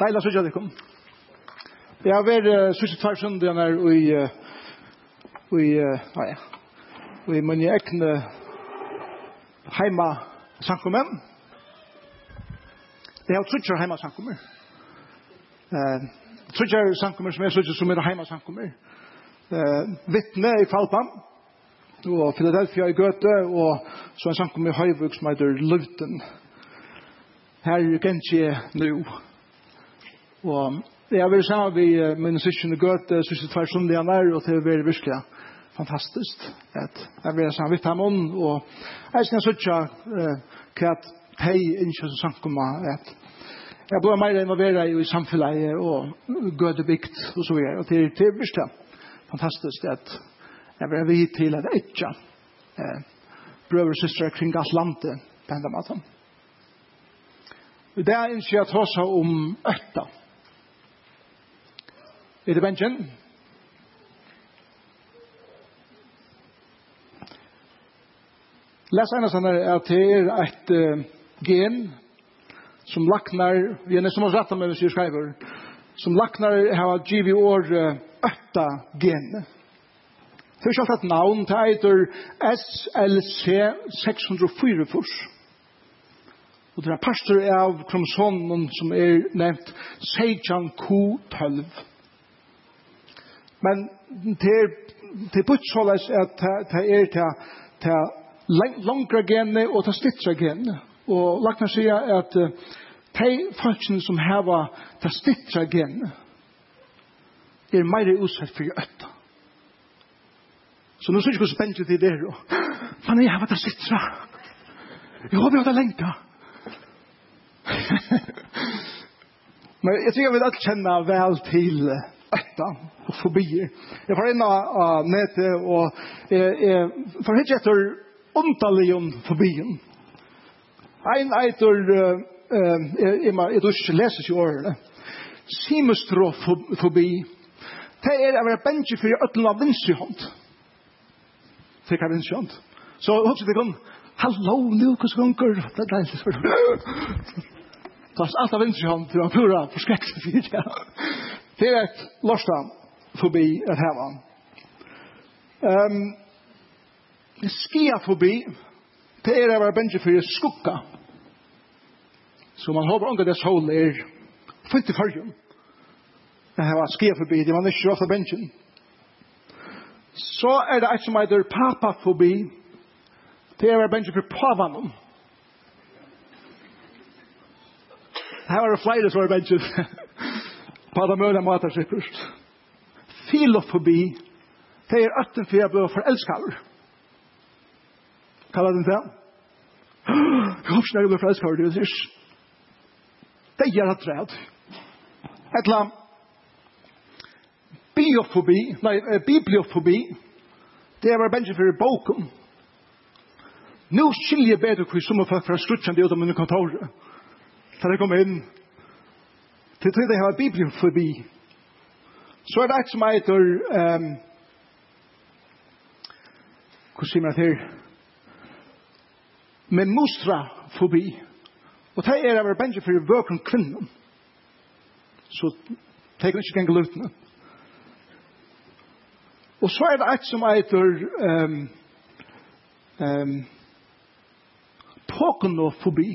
Deila sykja dikum. Jeg har vært uh, sykja tvær søndag og i og i uh, ja, i ekne heima sankummen. Jeg har sykja heima sankummer. Uh, sykja sankummer som er sykja som er heima sankummer. Uh, vittne i Kvalpam og Philadelphia i Goethe og så en sankummer i Høyvuk som heter Luten. Her er ikke nå. Og jeg har vært sammen med mine søskene Gøte, søskene tvær som de han er, og det er veldig virkelig fantastisk. At jeg har vært sammen med dem om, og jeg skal søkja hva at hei innkjøs og sankumma, at jeg ble mer involveret i samfunnet og Gøte bygd og så videre. Og det er virkelig fantastisk at jeg vil vidt til at jeg ikke brøver og søstre kring alt landet på enda maten. Det er ikke jeg tar seg om øtta. Er det bensjen? Les ena sånn här det er et uh, gen som laknar, vi er nesten må rette med hur skriver, som laknar har givet år uh, gen. Det er ikke alt et navn, det heter SLC 604 fors. Og det er pastor av kromosomen som er nevnt Seijan Q12. Men det er det bort så läs att det er til til långra gene og til stittra gene. og lagt meg sier at de folkene som hava til stittra gene er mer utsett for øtta. Så nå synes jeg hvordan spennende det er. men jeg har til sittra. Jeg håper jeg har lengta. Men jeg tror jeg vil alt kjenne vel til etter og fobier. Jeg får inn av netet og jeg, får hitt etter omtaligen fobien. Ein eitur, jeg må ikke lese i årene, simestrofobi. Det er å være bensje for øtlen av vinsyhånd. Det er vinsyhånd. Så hos vi kan, hallo, nu, hvordan gonger, det er deilig spørsmål. det. er alt av vinsyhånd til å pura forskrekse fyrir det. Det er et lorsta forbi et heva. Um, skia forbi, det er av bensje for skukka. Så man håper unga det sol er fint i fargen. Det hava skia forbi, det man ikke ofta bensjen. Så er det et som heter papafobi, det er av bensje for pavanen. Her er flere som er bensje. på alla möjliga matar sig först. Filofobi, det er øtten for jeg blir forelsket. Kallar den det? Jeg håper ikke jeg blir forelsket, det är det. Det är jag träd. Ett lam. Biofobi, nei, bibliofobi, det er bare bensje for boken. Nå skiljer jeg bedre hur som folk från ut av under kontoret. Da jeg kommer inn, til tog de har Bibelen forbi. Så er det et som heter, um, hva sier man her, men mostra forbi. Og det er over bensje for vøkron kvinnen. Så det er ikke gengel utene. Og så er det et som heter, um, um, påkonofobi.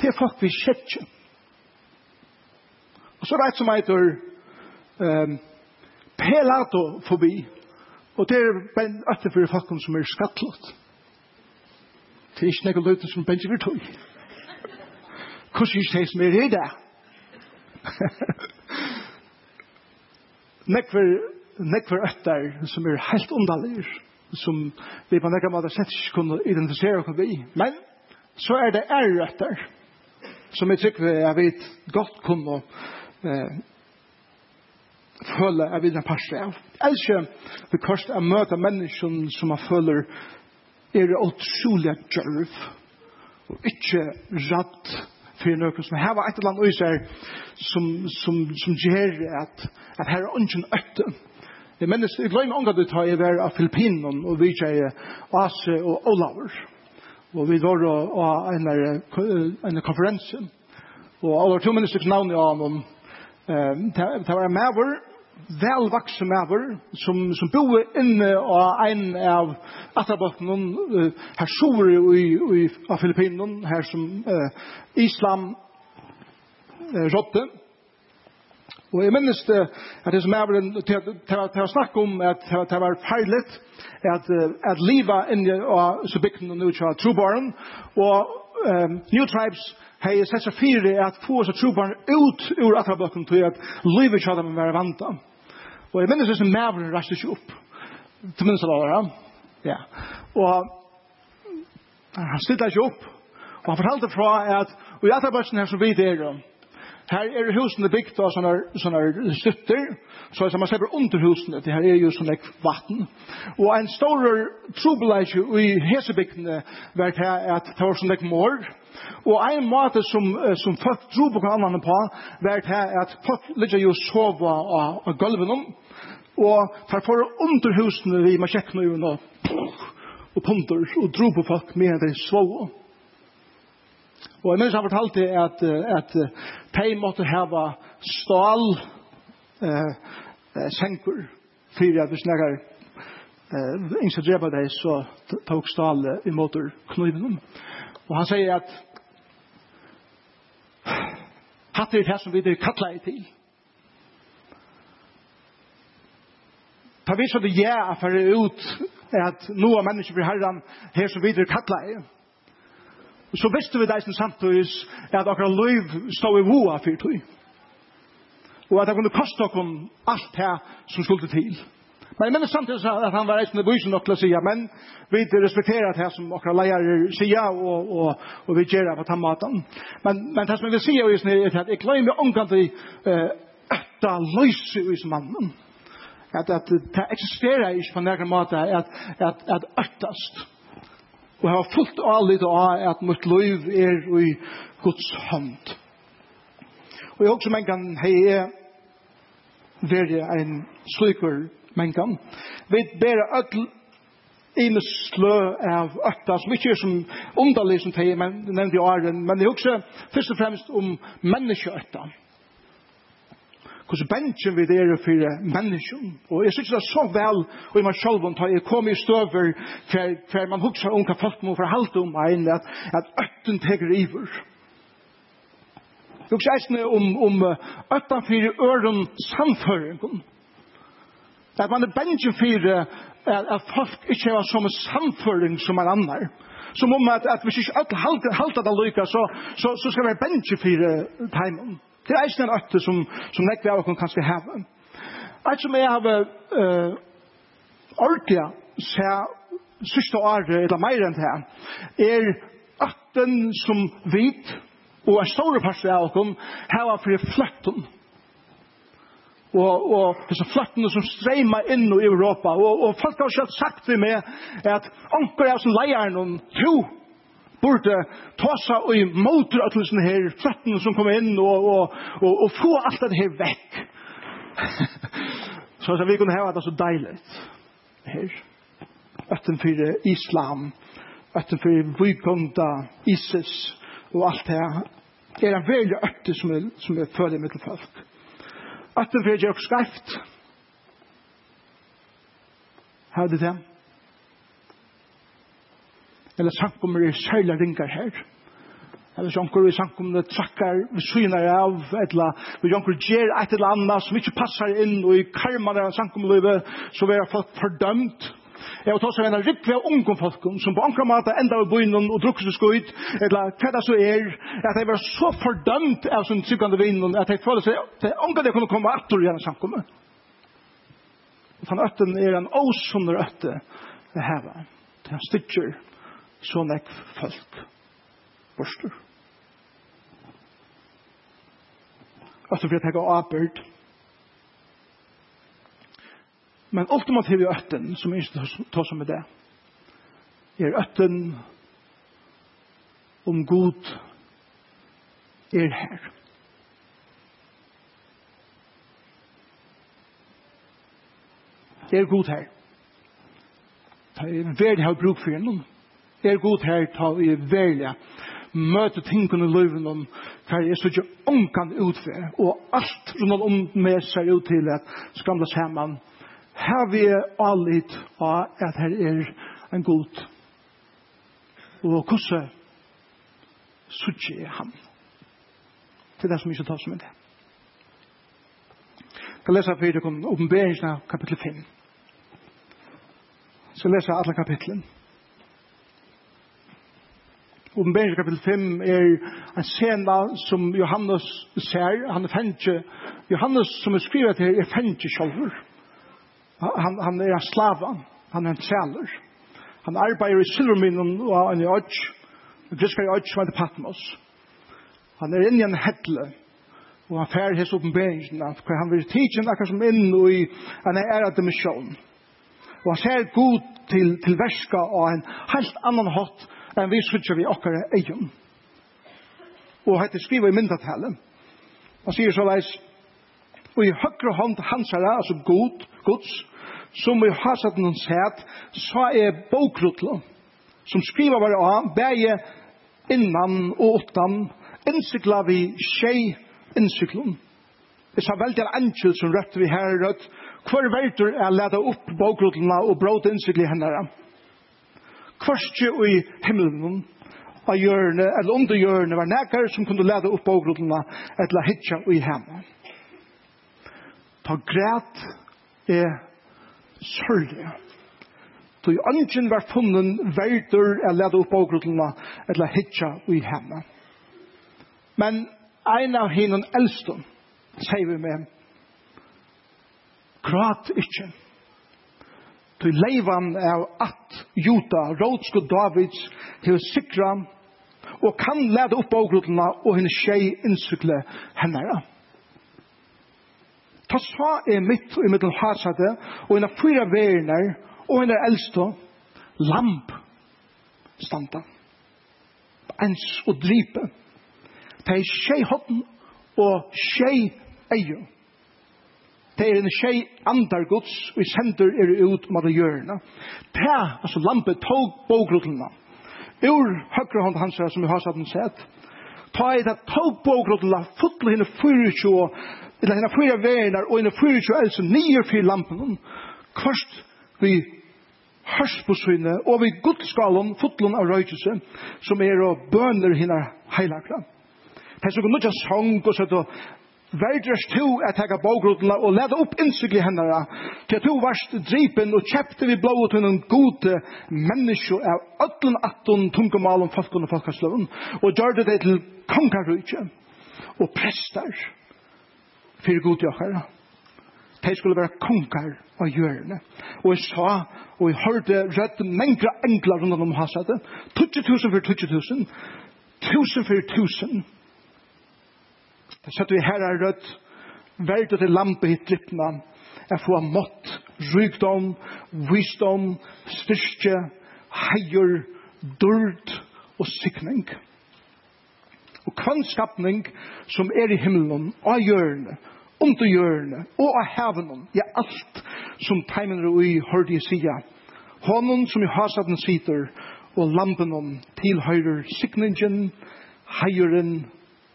Det er folk vi kjettjen. Og så er det et som heter um, pelatofobi. Og det er ben etter for folk som er skattlått. Det er ikke noe løyte som bensin for tog. Hvordan er det som er i det? Nekver, nekver etter som er helt undalir, som vi på nekker måte sett ikke kunne identifisere oss vi. Men så er det er etter, som jeg tykker jeg vet godt kunne eh, føler jeg vil en parse av. Ellers vi kost å møte mennesken som jeg føler er utrolig djørv og ikke redd for noe som her var et eller annet øyser som, som, som gjør at, at her er ungen øtte. Jeg mennesker, jeg glemmer ångat det tar jeg være av Filippinen og vi er Ase og Olaver. Og vi var av en, en konferanse. Og alle to mennesker navn i annen Det var en maver, velvaksen maver, som, som bo inne av en av atrabøttenen, uh, her sore i, i, av Filippinen, her som uh, islam uh, rådde. Og jeg minnes det, at det som er til å snakke om, at det var feilet, at, at livet inne av så bygden og nu til trobaren, og um, New Tribes hei jeg sett seg fire at få seg trobarn ut ur atrabøkken til at livet kjall dem være vanta. Og jeg minnes som maveren rastet seg opp. Til minnes det var Ja. Og han stilte seg opp. Og han fortalte fra at og i atrabøkken her som vi der om Her er husene bygd av sånne, sånne støtter, så man ser under husene, det her er jo sånne vatten. Og en stor trobeleik i hesebygdene var det at det var sånne mår, og en måte som, som folk tro på hverandre på, var det at folk ligger jo sova av, av gulven og for for under husene vi må sjekke noe og punter og tro på folk med det sova. Og jeg minns han fortalte at, at de måtte hava stål eh, senkur fyrir at hvis nekker eh, ingen skal drepa deg, så tok stål i motor kniven. Og han sier at hatt er det som vi er kattla i til. Ta vi så det ja for ut at noen mennesker blir herren her som videre kattleie så visste vi deisen samtidig at akkurat liv stod i voa fyrir tog. Og at det kunne koste okkur alt det som skulle til. Men jeg mener samtidig at han var eisen i bysen nok til å sige, men vi respekterer det som okra leier sier, og, og, og vi gjør det på den maten. Men, men det som jeg vil si er at jeg glemmer omkant i etta løse i mannen. At, at det eksisterer ikke på nærkere måte at, at, at øttast og har fullt alit av at mitt liv er i Guds hånd. Og jeg også mengan hei er veri ein slikur mengan. Vi ber öll imes slø av ötta, som ikke er som underlig som teg, men nevnte i åren, men jeg også først og fremst om menneskeøtta hvordan bensjen vi er for mennesken. Og jeg synes det er så vel, og i meg selv om jeg kom i støver, for man husker om hva folk må forhalte om meg, at, at øtten teker iver. Jeg husker eisene om, om øtten for øren samføringen. At man er bensjen for at, at folk ikke har samme samføring som en annen. Som om at, at hvis ikke alt halter det lykke, så, så, så skal vi bensjen for timen. Det er ikke en øtte som, som nekve av oss kanskje heve. Eit som jeg har uh, ordentlig se siste året, eller meir enn det, er øtten som vit, og en stor parst av oss, heva for fløtten og, og disse fløttene som streimar inn i Europa. Og, og folk har selv sagt til meg at anker er som leier noen tro burde seg og i motor av tusen her flettene som kom inn og, og, og, og få alt det her vekk. så så vi kunne ha det så deilig. Her. Øtten for islam. Øtten for vykunda, ISIS og alt det her. Det er en veldig øtte som er, som er følge med til folk. Øtten for jeg gjør skreift. Hva er det? eller samkommer er særlig ringar her. Eller så anker vi samkomne trakkar vi synar av, eller vi anker gjer et eller annet som ikke passar inn og i karman av samkomlivet, så vi har fått fordømt. Jeg har tatt seg en rikve av unge folk som på ankra måte enda av bøynen og drukker seg skuit, eller hva det så er, at de var så fordømt av sin tryggande vinn, at de føler seg, at de anker de kunne komme atter i en. Og den øtten er en åsunner øtte, det her var, det er styrtjer, så nekk folk borster. Og så vil jeg tenke avbørd. Men ultimativ i øtten, som er ikke tar som med det, er øtten om god er her. Er god her. Det er en verdig har bruk for noen er god her ta i velja møte tingene i løven om for jeg så ikke omkan utvei og alt rundt om meg ser ut til at skamla sammen, her vi er allit av at her er en god og hvordan sutje er han til det som ikke tar som en det Jeg skal lese fyrir om oppenberingsna kapittel 5 Jeg skal lese alle kapitlen Oppenbering kapittel 5 er en scena som Johannes ser, han er fengje. Johannes som er skrivet her er fengje sjolver. Han, han er en slava, han er en sæler. Han arbeider i silverminnen og han er ødj, en griskar i ødj som heter Patmos. Han er inne i en hedle, og han fær hos oppenberingen, for han vil tidsen akkurat som inn i en æra dimensjon. Og han ser god til, til verska og en helt annan hatt enn vi sutja vi okkara egen. Og hette skriva i myndatalen. Han sier så veis, og i høyre hånd hansara, altså god, gods, som vi har satt noen set, så er bokrutlo, som skriva bare av, bæge innan og åttan, innsikla vi tjei innsiklun. Det sa veldig en angel som rødt vi her rødt, hver verdur er leda opp bokrutluna og bråd innsikli hennara kvarskje i himmelen, av hjørne, eller under hjørne, var nekar som kunne leda opp på grunnene, eller hitja i hjemme. Ta græt er sørlig. Tog ønsken var funnen verdur er leda opp på grunnene, eller hitja i hjemme. Men ein av hinnon eldstun, sier vi med, grat ikkje. Du leivan av at Juta, Rådsko Davids, til sikra og kan leda opp avgrudluna og henne tjei innsykle henne. Ta sa er mitt og i middel hasade og henne fyra verner og henne eldste, lamp standa ens og dripe. Det er tjei hoppen og tjei eion. Det er en tjej andar gods, og i sender er det ut med det gjørna. Det, altså lampe, tog bogrottelna. Ur høyre hånd hans her, som vi har satt en sett. Ta i det tog bogrottelna, fotle henne 24, eller henne 4 verner, og henne 24 else, nye fyr lampen. Kvart vi hørs på syne, og vi godskalen, fotlen av røykelse, som er og bøner henne heilakla. Det er så nødja sang, og så verdres to at hega bogrotla og leda opp innsikli hennara til to varst dripen og kjepte vi blåa til en god menneske av ödlen attun tungumalum folkun og folkasløven og gjørde det til kongarrujtje og prestar fyrir god jokkara. De skulle være kongar av hjørne. Og jeg sa, og jeg hørte rødt mengre englar rundt om hasadet. 20 000 for 20 000. 1000 for 1000 Det kjøtt vi herre rødt, verdt til lampe hitt lippna, er få mått, rykdom, visdom, styrke, heier, dørd og sikning. Og kvannskapning som er i himmelen, av hjørne, under hjørne, og av hevnen, ja, alt som teimen og i hørte i sida. Hånden som i hasaten sitter, og lampen tilhøyrer sikningen, heieren,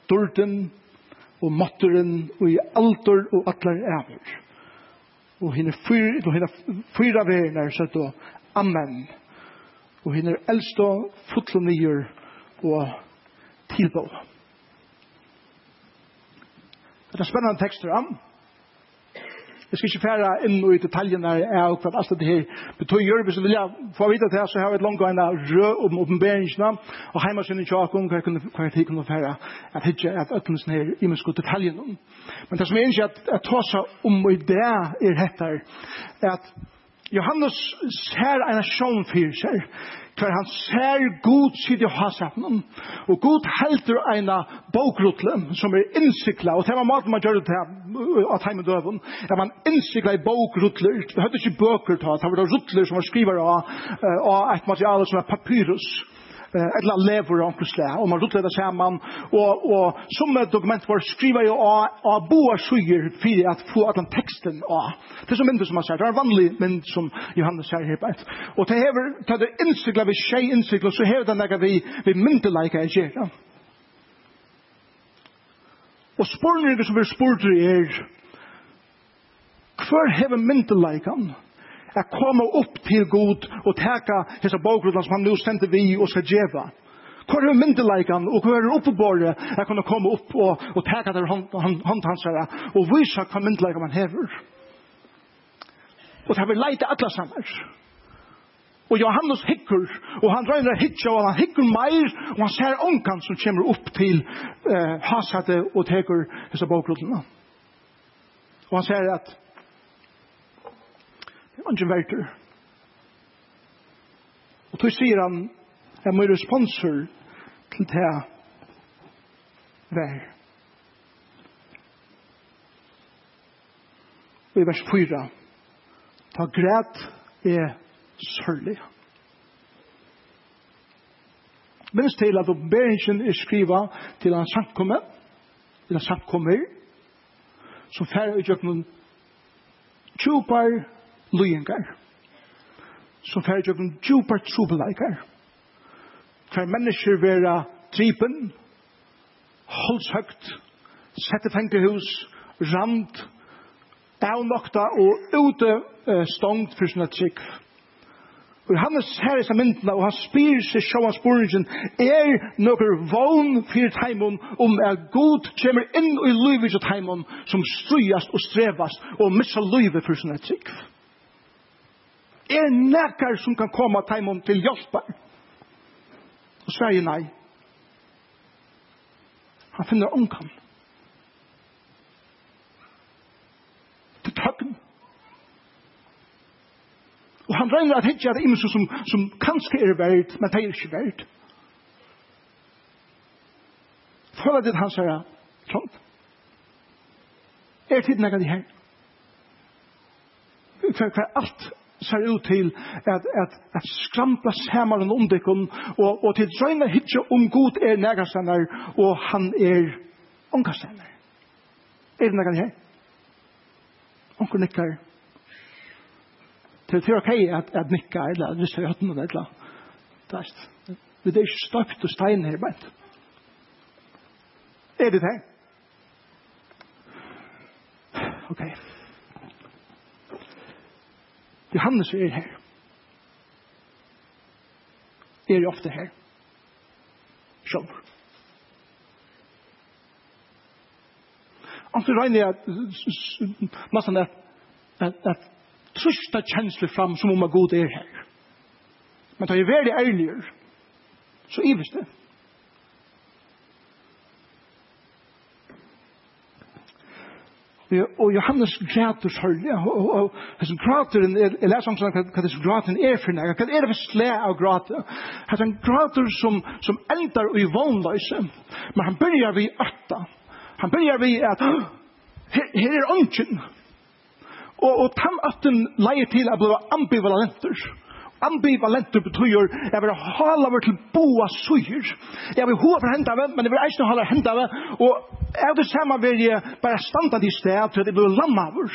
dørden, og matteren og i alder og atler æver. Og henne fyra, og henne fyra verner, så og amen. Og henne eldste fotlo nyer og tilbå. Det er spennende tekster, amen. Jeg skal ikke fære inn i detaljene av hva alt det her betyr. Hvis du vil få vite det, så har vi et langt en rød om oppenberingene, og hjemme sin i om hva jeg tid kunne fære at hitje et øttelsen her i minst detaljene. Men det som er ikke at jeg tar seg om i det er dette, er at Johannes ser en sjån fyrir seg, for han ser god sitt i hasapen, og god helter en bokrutle som er innsikla, og det var maten man gjør det til, av time døven, at man innsikla i bokrutler, det hadde ikke bøker ta, det var rutler som var skriver av, av et materiale som er papyrus, eller lever av omkring og man rutler det sammen, og, og som dokument var skriver jo av, av boa skyer för at få at den teksten av. Det er som mindre som man sier, det er vanlig mynd som Johannes sier her, og det hever, det er innsikla vi tjei innsikla, så hever den der vi, vi myndeleika i gjerra. Ja. Og spurningen som vi spurte er, hver hever myndeleikan er koma opp til god og teka hese bakgrunnen som han nu sendte vi og skal djeva. Hver hever myndeleikan og hver er oppebore er kunne komme opp og, og teka der håndhansere og vise hva myndeleikan man hever. Og det har vi leite atla sammen. Og Johannes hikker, og han drøyner hitja, og han hikker meir, og han ser onkan som kommer opp til eh, hasate og teker disse bakgrunnene. Og han ser at det er ikke verter. Og tog sier han, jeg må responser til det vær. Og i vers 4, ta græt er sørlig. Minns til at oppberingen er skriva til han samkomme, til han samkommer, som færre utgjøkken tjupar løyengar, som færre utgjøkken tjupar trobeleikar, hver mennesker vera tripen, holdshøgt, sette fengtehus, rand, avnokta og ute uh, stongt for sånne trygg. Og han ser disse myndene, og han spyr seg sjåan spurningen, er noen vogn for teimon om er god kommer inn i livet til teimon som strøyast og strevast og missa livet for sin etrykk. Er nekker som kan komme teimen til hjelpa? Og Sverige nei. Han finner omkamp. Og han regner at hitja det imensu som, som kanskje er verdt, men det er ikke verdt. Føler det han sier, sånn. Er tiden ekkert i her? For, for alt ser ut til at, at, at skrampla samaren om dekken, og, og til drøyna hitja om god er nægastander, og han er omgastander. Er det ekkert i her? Onkur nikkar det er ok at, at nikka eller hvis jeg ser hatt noen eller er Det er ikke støpt og stein her, men er det det? Ok. Johannes er her. Er ofte her. Sjøvr. Og så regner jeg at, at, at trusta kjensler fram som om at god er her. Men da jeg er veldig ærligere, så ives det. Og Johannes græter sørlig, og hans græteren, jeg leser om sånn hva hans græteren er for nægget, hva er det for slæ av græter? Hans han græter som, som endar i vannløse, men han begynner vi øtta. Han begynner vi at her, her er ånden, Og, og tannatten leier til at blive ambivalenter. Ambivalenter betyr jeg vil hala over til boa suger. Jeg vil hova for henda men jeg vil eisne hala henda og jeg vil samme vil jeg bare standa i sted til at jeg blir lamma over.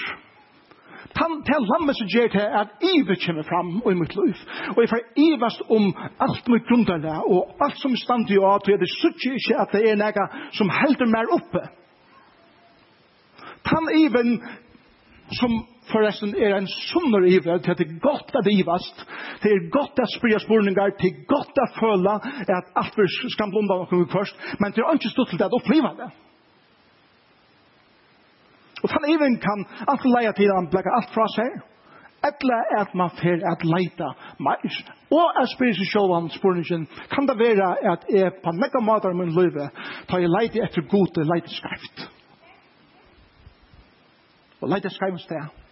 Tan til lamma som gjør til at ivet kommer fram i mitt liv. Og jeg får ivast om alt mitt grunnlega og alt som stand i av til at jeg suttje ikke at det er nega som helder mer oppe. Tan even som forresten er en sunner ivre, det er godt at ivast, det er godt at spria spurningar, det er godt at føla at alt vi skal blunda noen først, men det er ikke stått til det at oppliva det. Og han even kan alt leia til han blekka alt fra seg, etla at man fer at leita meir. Og at spyrir seg sjåvan spurningen, kan det være at jeg på nekka matar min løyve, tar jeg leiti etter gode leiti skrift. Og leiti skarft sted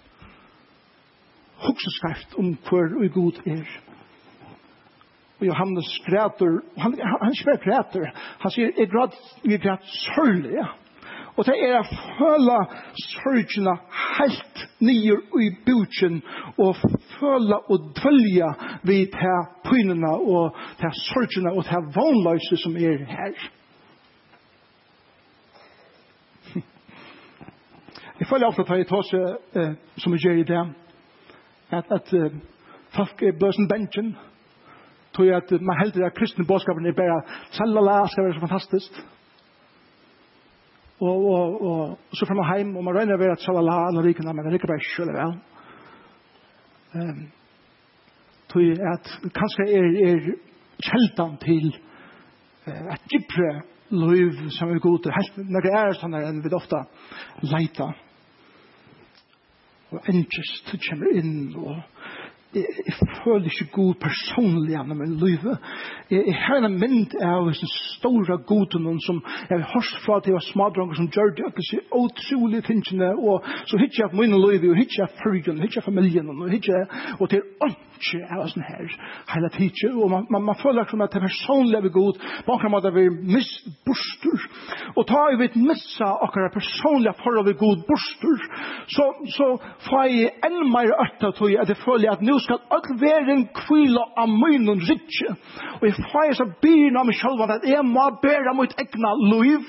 hugsa skarft om hver og god er. Og Johannes græter, han, han ikke bare græter, han sier, jeg græt, jeg græt sørlig, ja. Og det er å føle sørgene helt nye i bøtjen, og føle og dølge ved de pynene og de sørgene og de vannløse som er her. Jeg føler ofte at jeg tar seg eh, som jeg gjør i det, at, at uh, folk er bløsen bensin, tog at man heldur at kristne bådskapen er bare salala, skal være så fantastisk. Og, og, og så frem og heim, og man regner ved at salala, alle rikene, men det er ikke bare sjøle vel. Um, tog at kanskje er, er kjeldan til uh, et gypre liv som er god, helt, når det er sånn enn vi ofta leita og engest kommer inn og jeg jeg føler ikke god personlig gjennom min liv. Jeg jeg har en mynd av den store goden som jeg har hørt fra til å smadranker som gjør det, ikke så utrolig tingene, og så hittar jeg på min liv, og hittar jeg følgen, hittar jeg familien, og hittar jeg, og til ønske av sånn her, hele tiden, og man, man, man føler som at det er personlig er god, man kan måtte være misbuster, og ta i vidt missa akkurat personlig personlige forhold ved god buster, så, så får jeg enn mer øtta til at jeg føler at nå skal all verden kvila av munnen rikje. Og jeg feir så byrna meg sjølvan at jeg må bæra mot egna liv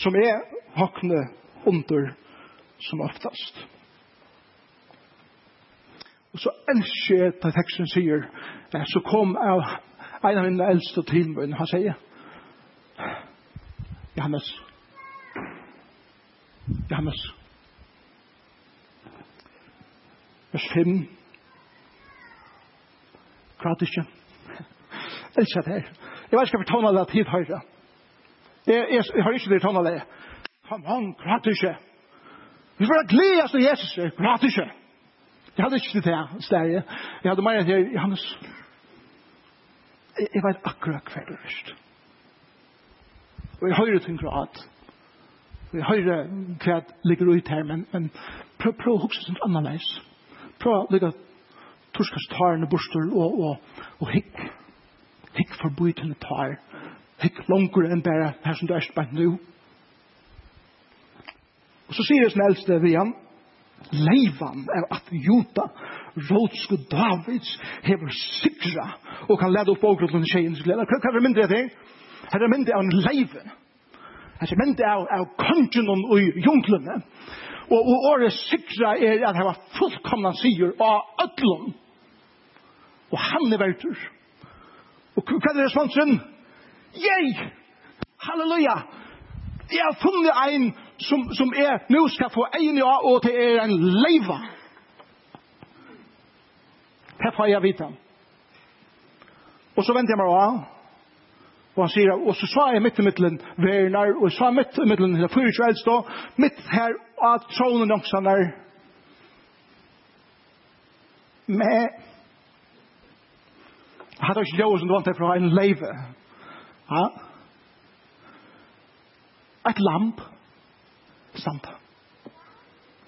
som er hakne under som oftast. Og så elsker jeg til teksten sier, så kom av en av mine eldste tilbøyene, han sier, Johannes, Johannes, vers 5. Grat ikke. Elsker det her. Jeg vet ikke hva tåna det tid høyre. Jeg jeg, jeg har ikke det tåna det. Kom on, grat ikke. Vi får glede oss til Jesus. Grat ikke. Jeg hadde ikke det her stedet. Jeg hadde mer enn her, Johannes. Jeg jeg vet akkurat hva det er verst. Og jeg høyre til en grad. Jeg høyre hva ligger ut her, men men prøv prøv å huske sånn annerledes prøv å lykke torskast tarne borster og, og, og hikk. Hikk forbi til tar hikk langer enn bare her som du er spent nu og så sier det som eldste vi han leivan er at juta rådsku Davids hever sikra og kan leda opp ågrotlen tjejens gleda hva er det mindre det? her er mindre av en leive her er mindre av kongen og junglene Og, og året sikra er at han var fullkomna sigur av ötlun. Og han er verdur. Og hva er responsen? Yay! Halleluja! Jeg har funnet ein som, som er, nu skal få ein ja, og det er en leiva. Her får jeg vite. Og så venter jeg meg av. Og han sier, og så sa jeg mitt i middelen vernar, og så sa mitt i middelen, det er fyrir mitt her at tronen också er med hade jag som du vant fra en leve. Ja. Et lamp samt.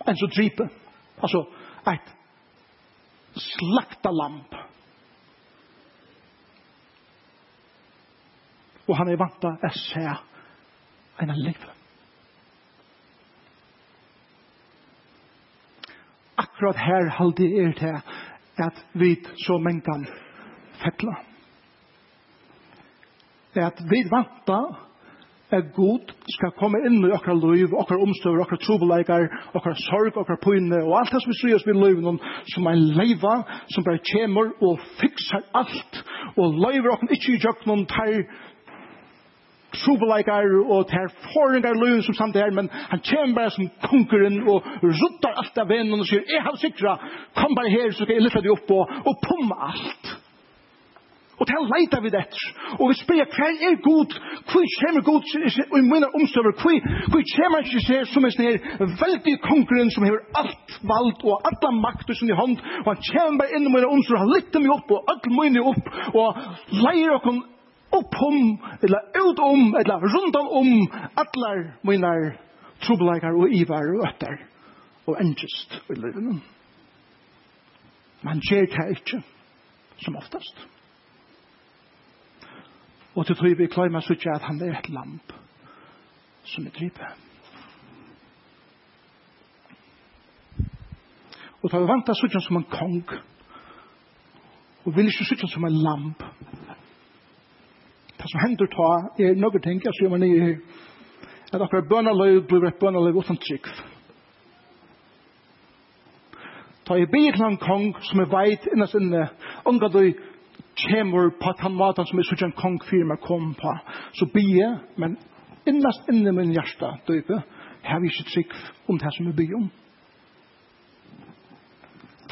En så dripe. Altså, et slakta lamp. Og han er vant å se en leve. akkurat her halde er til at vi så mengan fettla. At vi vanta er god skal komme inn i okra liv, okra omstøver, okra trobeleikar, okra sorg, okra pyne, og alt det som vi sier oss vid liven, som er leiva, som bare kjemur og fiksar alt, og leiver okra ikke i jøkken, tar trobeleikar og ter forringar løy som samt her, men han kjem bare som konkeren og ruttar alt av vennen og sier, jeg har sikra, kom bare her så skal jeg lyfta deg opp og, og pumma alt. Og til leita vi det. Og vi spyrir, hva er god? Hva kommer god i mine omstøver? Hva kommer ikke seg som en sånn veldig konkurren som har alt vald og alla makt i sin hånd? Og han kommer bare inn i mine omstøver, han lytter meg opp og alt mine opp og leier okkur oppom, eller utom, eller rundt om allar mine trobeleikar og ivar og øtter og endrist i livet. Man gjør det ikke, som oftast. Og til tog vi kløyma sutja at han er et lamp som er drypet. Og tar vi vant av sutja som en kong og vil ikke sutja som en lamp som hender ta er noe ting, jeg skriver nye her, at akkurat bønnerløy blir et bønnerløy uten trygg. Ta i bygd til en kong som er veit innast inne, unga du kjemur på den maten som er sånn en kong fyrir meg kom på, så bygd, men innast inne min hjärsta døype, har vi ikke trygg om det som er bygd om.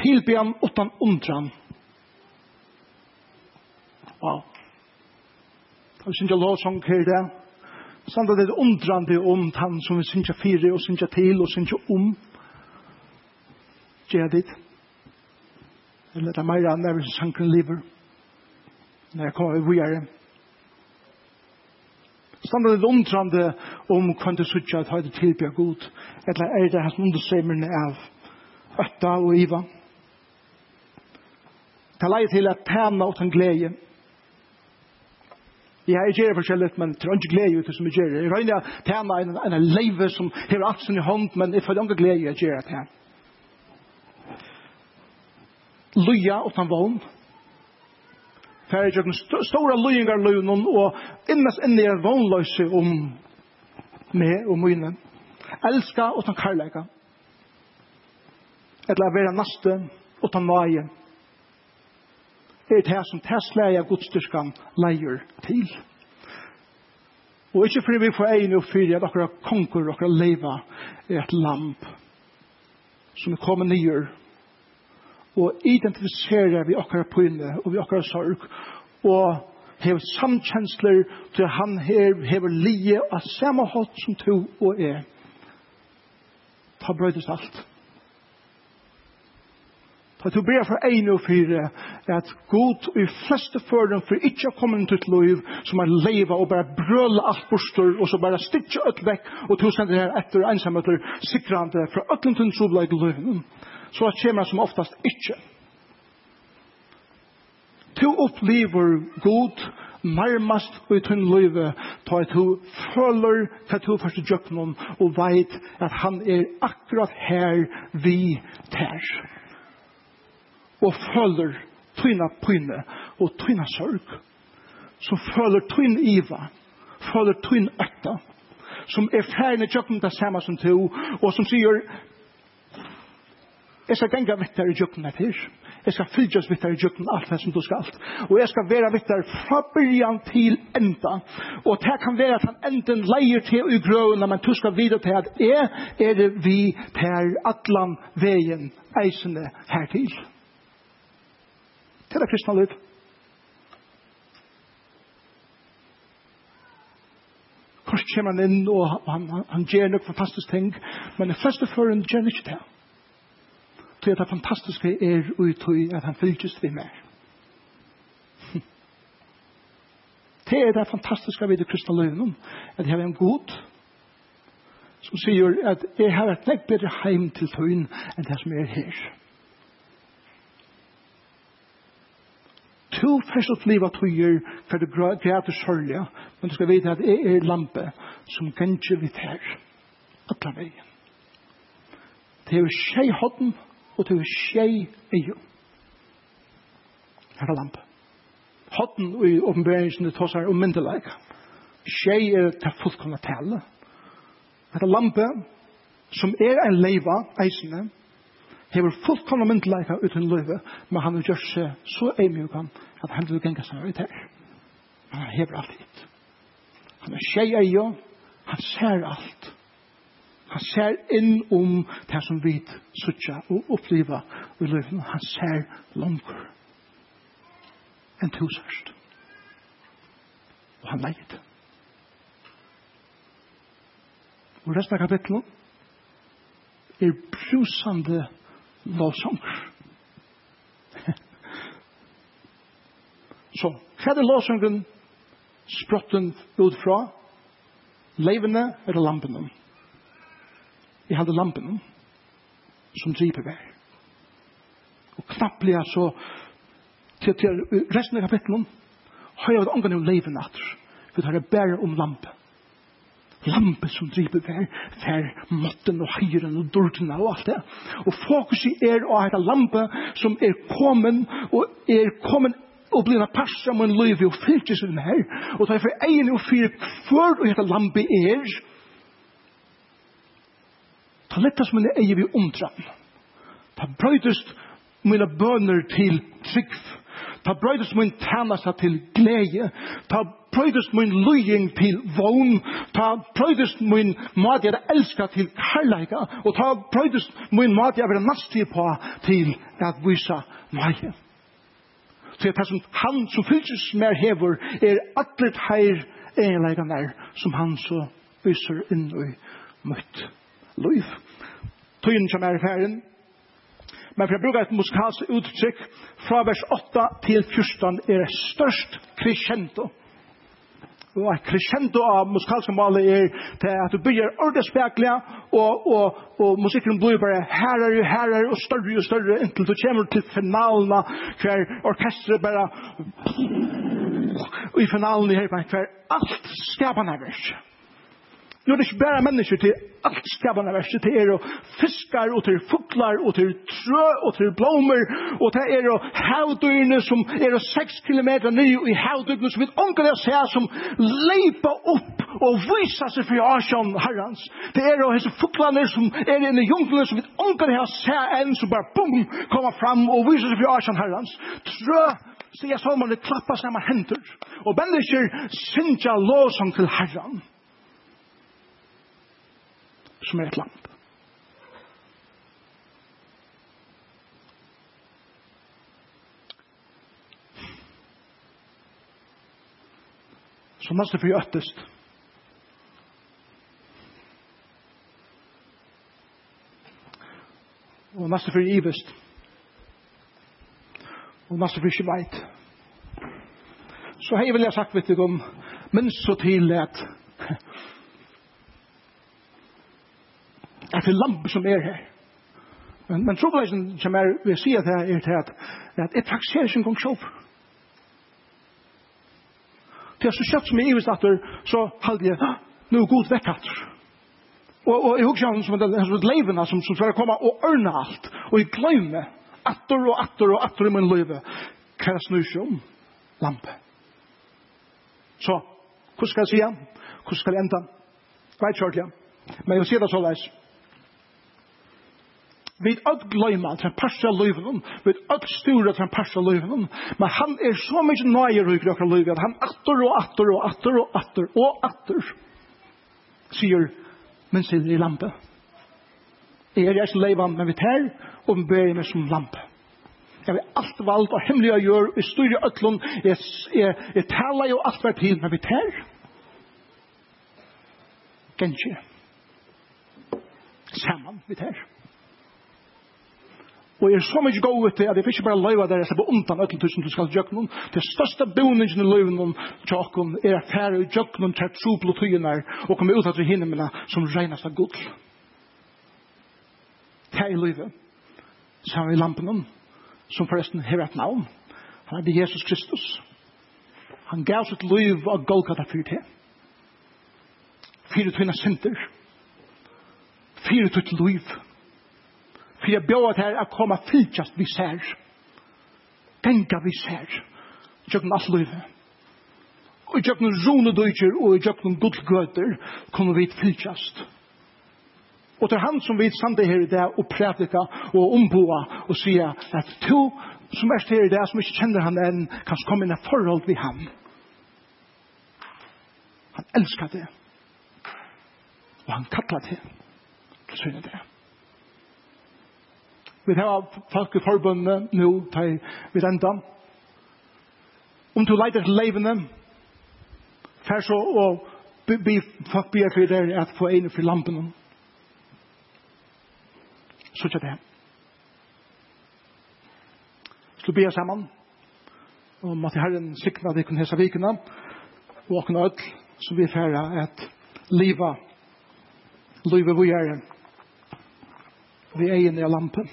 Tilbe han utan undran. Wow vi synger lovsong her i det. Sånn at det er undrande om han som vi synger fire og synger til og synger om. Gjør det. Eller det er meira det er sangren lever. Når jeg kommer vi er. Samt at det er undrande om hva det synger at det tilbyr god. Eller er det hans undersemerne av Øtta og Iva. Det er leie til at tæna og en glede Jeg har gjerne forskjellig, men det er ikke glede ut som jeg gjør. Jeg regner at henne er en leive som hever alt sin i hånd, men jeg føler ikke glede jeg gjør til henne. og tan vogn. Færre gjør den stora løyingar løynen, og innes inni er vognløse om meg og mine. Elska og utan karlæka. Etla vera naste utan nøyen er det som Tesla er godstyrkan leier til. Og ikke fordi vi får egnet og fyrir at akkurat konkur, akkurat leiva, er et lamp som er kommet nyer og identifiserer vi akkurat pynne og vi akkurat sorg og hever samkjensler til han her hever lije av samme hatt som to og er. Ta brøydes alt. Ta du ber for ein og fire, at god i fleste føren for ikkje å komme til liv, som er leiva og bare brøle alt borster, og så bare stitje ut vekk, og to sender her etter ensamheter, sikrande fra øtlen til trobleik liv, Så at kommer som oftast ikkje. To opplever god nærmast i tunn løyve, ta at du føler hva du først i djøkken og veit at han er akkurat her vi tær og føler tyna pyne og tyna sorg, så føler tyn iva, føler tyn ætta, som er færende tjøkken det samme som to, og som sier, jeg skal genga vittar i tjøkken det her, jeg skal fylgjøs vittar i tjøkken alt det som du skal, og jeg skal være vittar fra byrjan til enda, og det kan være at han enden leier til i grøvene, men du skal videre til at jeg er vi per atlan veien eisende hertil. til til det kristna liv. Kors kommer han inn, og han, han, han gjør noen fantastisk ting, men det første føren gjør han ikke det. Så det fantastiske er ut at han fylkes vi mer. Det er det fantastiske ved det kristne løgnet, at jeg har en god som sier at jeg har et nekk bedre heim til tøyen enn det som er her. to først oppleva tøyer, for det græter sørlige, men du skal vite at jeg er lampe som gjenger vidt her, atla veien. Det er tjei hodden, og det er tjei eio. Her er lampe. Hodden i åpenberingen det tås her om myndeleik. Tjei er til fullkomna tale. Her er lampe som er en leiva, eisene, hever fullkomna myndleika uten løyve, men han har gjort seg så eimjukan at han vil genga seg ut her. Men han hever alt hit. Han er tjei i jo, han ser alt. Han ser inn om det som vi suttja og oppliva i løyven, han ser langer enn to sørst. Og han leid. Og resten av kapitlet er brusande lovsanger. Så hva er lovsongen sprotten ut fra? Leivene eller lampene? Jeg hadde lampene som driver vei. Og knapplig så til, til resten av kapitlet har jeg vært omgang om leivene atter. For det er bare om lampen lampe som driver vær, vær måtten og hyren og dordene og alt det. Og fokuset er å ha lampe som er kommet og er kommet og blir en pass som en løyve og fyrtje seg den her. Og tar for egen og fyre før og hette lampe er. Ta letta som en egen vi omtran. Ta brøytest mine bøner til trygg Ta brøydest min tænasta til glede. Ta brøydest min løying til vogn. Ta brøydest min mat jeg elsker til kærleika. Og ta brøydest min mat jeg vil nastig på til at vise meg. Så jeg tar som han som fylses mer hever er atlet heir egenleika mer som han så viser inn i møtt. liv. Tøyen som er ferien. Men for jeg bruker et musikalsk uttrykk fra vers 8 til 14 er størst crescendo. Og et crescendo av musikalske målet er til at du begynner ordet spekler, og, og, og musikken blir bare her og jo, og større og større, inntil du kommer til finalen, hver orkestret bare, og i finalen her, hver alt skapende verset Nu är det inte bara människor till allt skapande verset. Det är och fiskar och till fuklar, och till trö och till blommor. Och det är och havdyrne som är och sex kilometer ny i havdyrne som vi omgår det säga som leipa upp og visa seg for Asjan herrans. Det er og hese fuglene som er inne i junglene som vi omgår det säga en som bara bum, kommer fram og visa seg for Asjan herrans. Trö sier salmerne klappa saman hender. Og mennesker synger låsang til herran som er et lamp. Så måste vi öttest. Og måste vi ivest. Og måste vi ikke veit. Så hei vil jeg sagt, vet du, om minst så til at at det er lampe som er her. Men, men trobeleisen som er vil si at det er til at, at jeg takserer sin gong sjåp. Til jeg så kjøtt som jeg ivist at så halde jeg, nå er god vekk at Og, og jeg husker han som er hans leivene som, som skal komme og ørne alt, og jeg glemmer atter og atter og atter i min løyve. Hva snur seg om? Lampe. Så, hvordan skal jeg si han? Hvordan skal jeg enda? Hva er kjørt, igjen? Men jeg vil si det så leis. Vi öll gløyma til en parst av løyven, vi öll stura til en parst av løyven, men han er så mykje nøyer i grøkra løyvnum, at han atter og atter og atter og atter og atter, sier, min sin i lampe. Jeg er ikke leivan, men vi tar og vi ber meg som lampe. Jeg vil alt valgt og hemmelig å gjøre, vi styrer i øtlun, jeg, jeg, jeg taler jo alt hver tid, men vi tær. Genskje. Saman, vi tar. Saman. Og er så mykje god til at jeg ikke bare løyva der jeg slipper undan ötlen tusen du skal til. Det største boningen i løyvnun tjokken, er at her i jøknun til trubel og tøyunar og kommer ut til himmelen som regnast av gudl. Det er i løyve. Sammen i lampen som forresten har et navn. Han er Jesus Kristus. Han gav sitt løyv av Golgata fyrt til. Fyrt henne synder. Fyrt henne løyv. Fyrt For jeg bjør her at komme fyrtjast vi ser. Genga vi ser. Tjøkken alt løyve. Og i tjøkken rone døyker og i tjøkken gudgøter kommer vi fyrtjast. Og det er han som vi samt her i dag og prædika og omboa og sier at to som er her i dag som ikke kjenner han enn kan komme inn i forhold vi han. Han elskar det. Og han kallar det til syne det. Vi har folk i forbundet nå, til vi enda. Om du leiter til leivene, fær så og be folk be for det at få ene for lampene. Så ikke det. Så be sammen. Og måtte Herren sikna det kunne hese vikene, og åkne ødel, så vi færre at liva, livet vi er, vi er inne i lampen.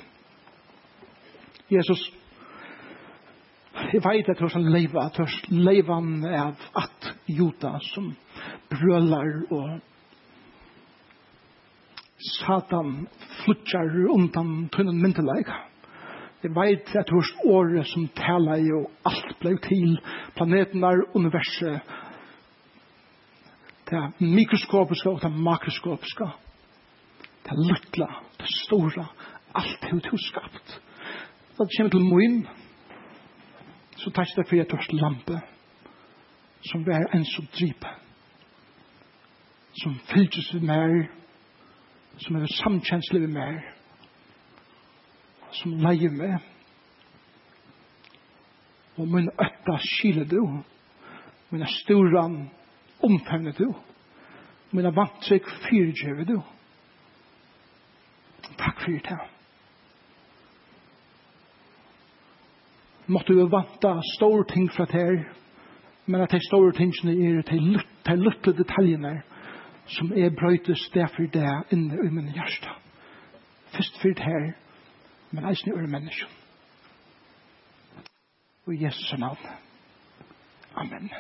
Jesus, jeg vet at han leiva, at han leiva av at juda som brølar og satan flutjar undan tunnen myndelaik. Jeg vet at hans året som tala i og alt blei til planeten er universet. Det er mikroskopiska og det er makroskopiska det er luttla, det er stora. Alt er utskapt Da det kommer til min, så takk det for jeg tørst lampe, som vi er en som driper, som fyltes vi mer, som er samkjenslig vi mer, som leier med, og min øtta skile du, min storan omfemne du, min vantrykk fyrtjøve du. Takk for det. måtte vi vanta store ting fra her, men at de store tingene er de lutte detaljene som er brøytes derfor det inne i min hjerte. Først for her, men eisen i øre mennesker. Og Jesus navn. Amen.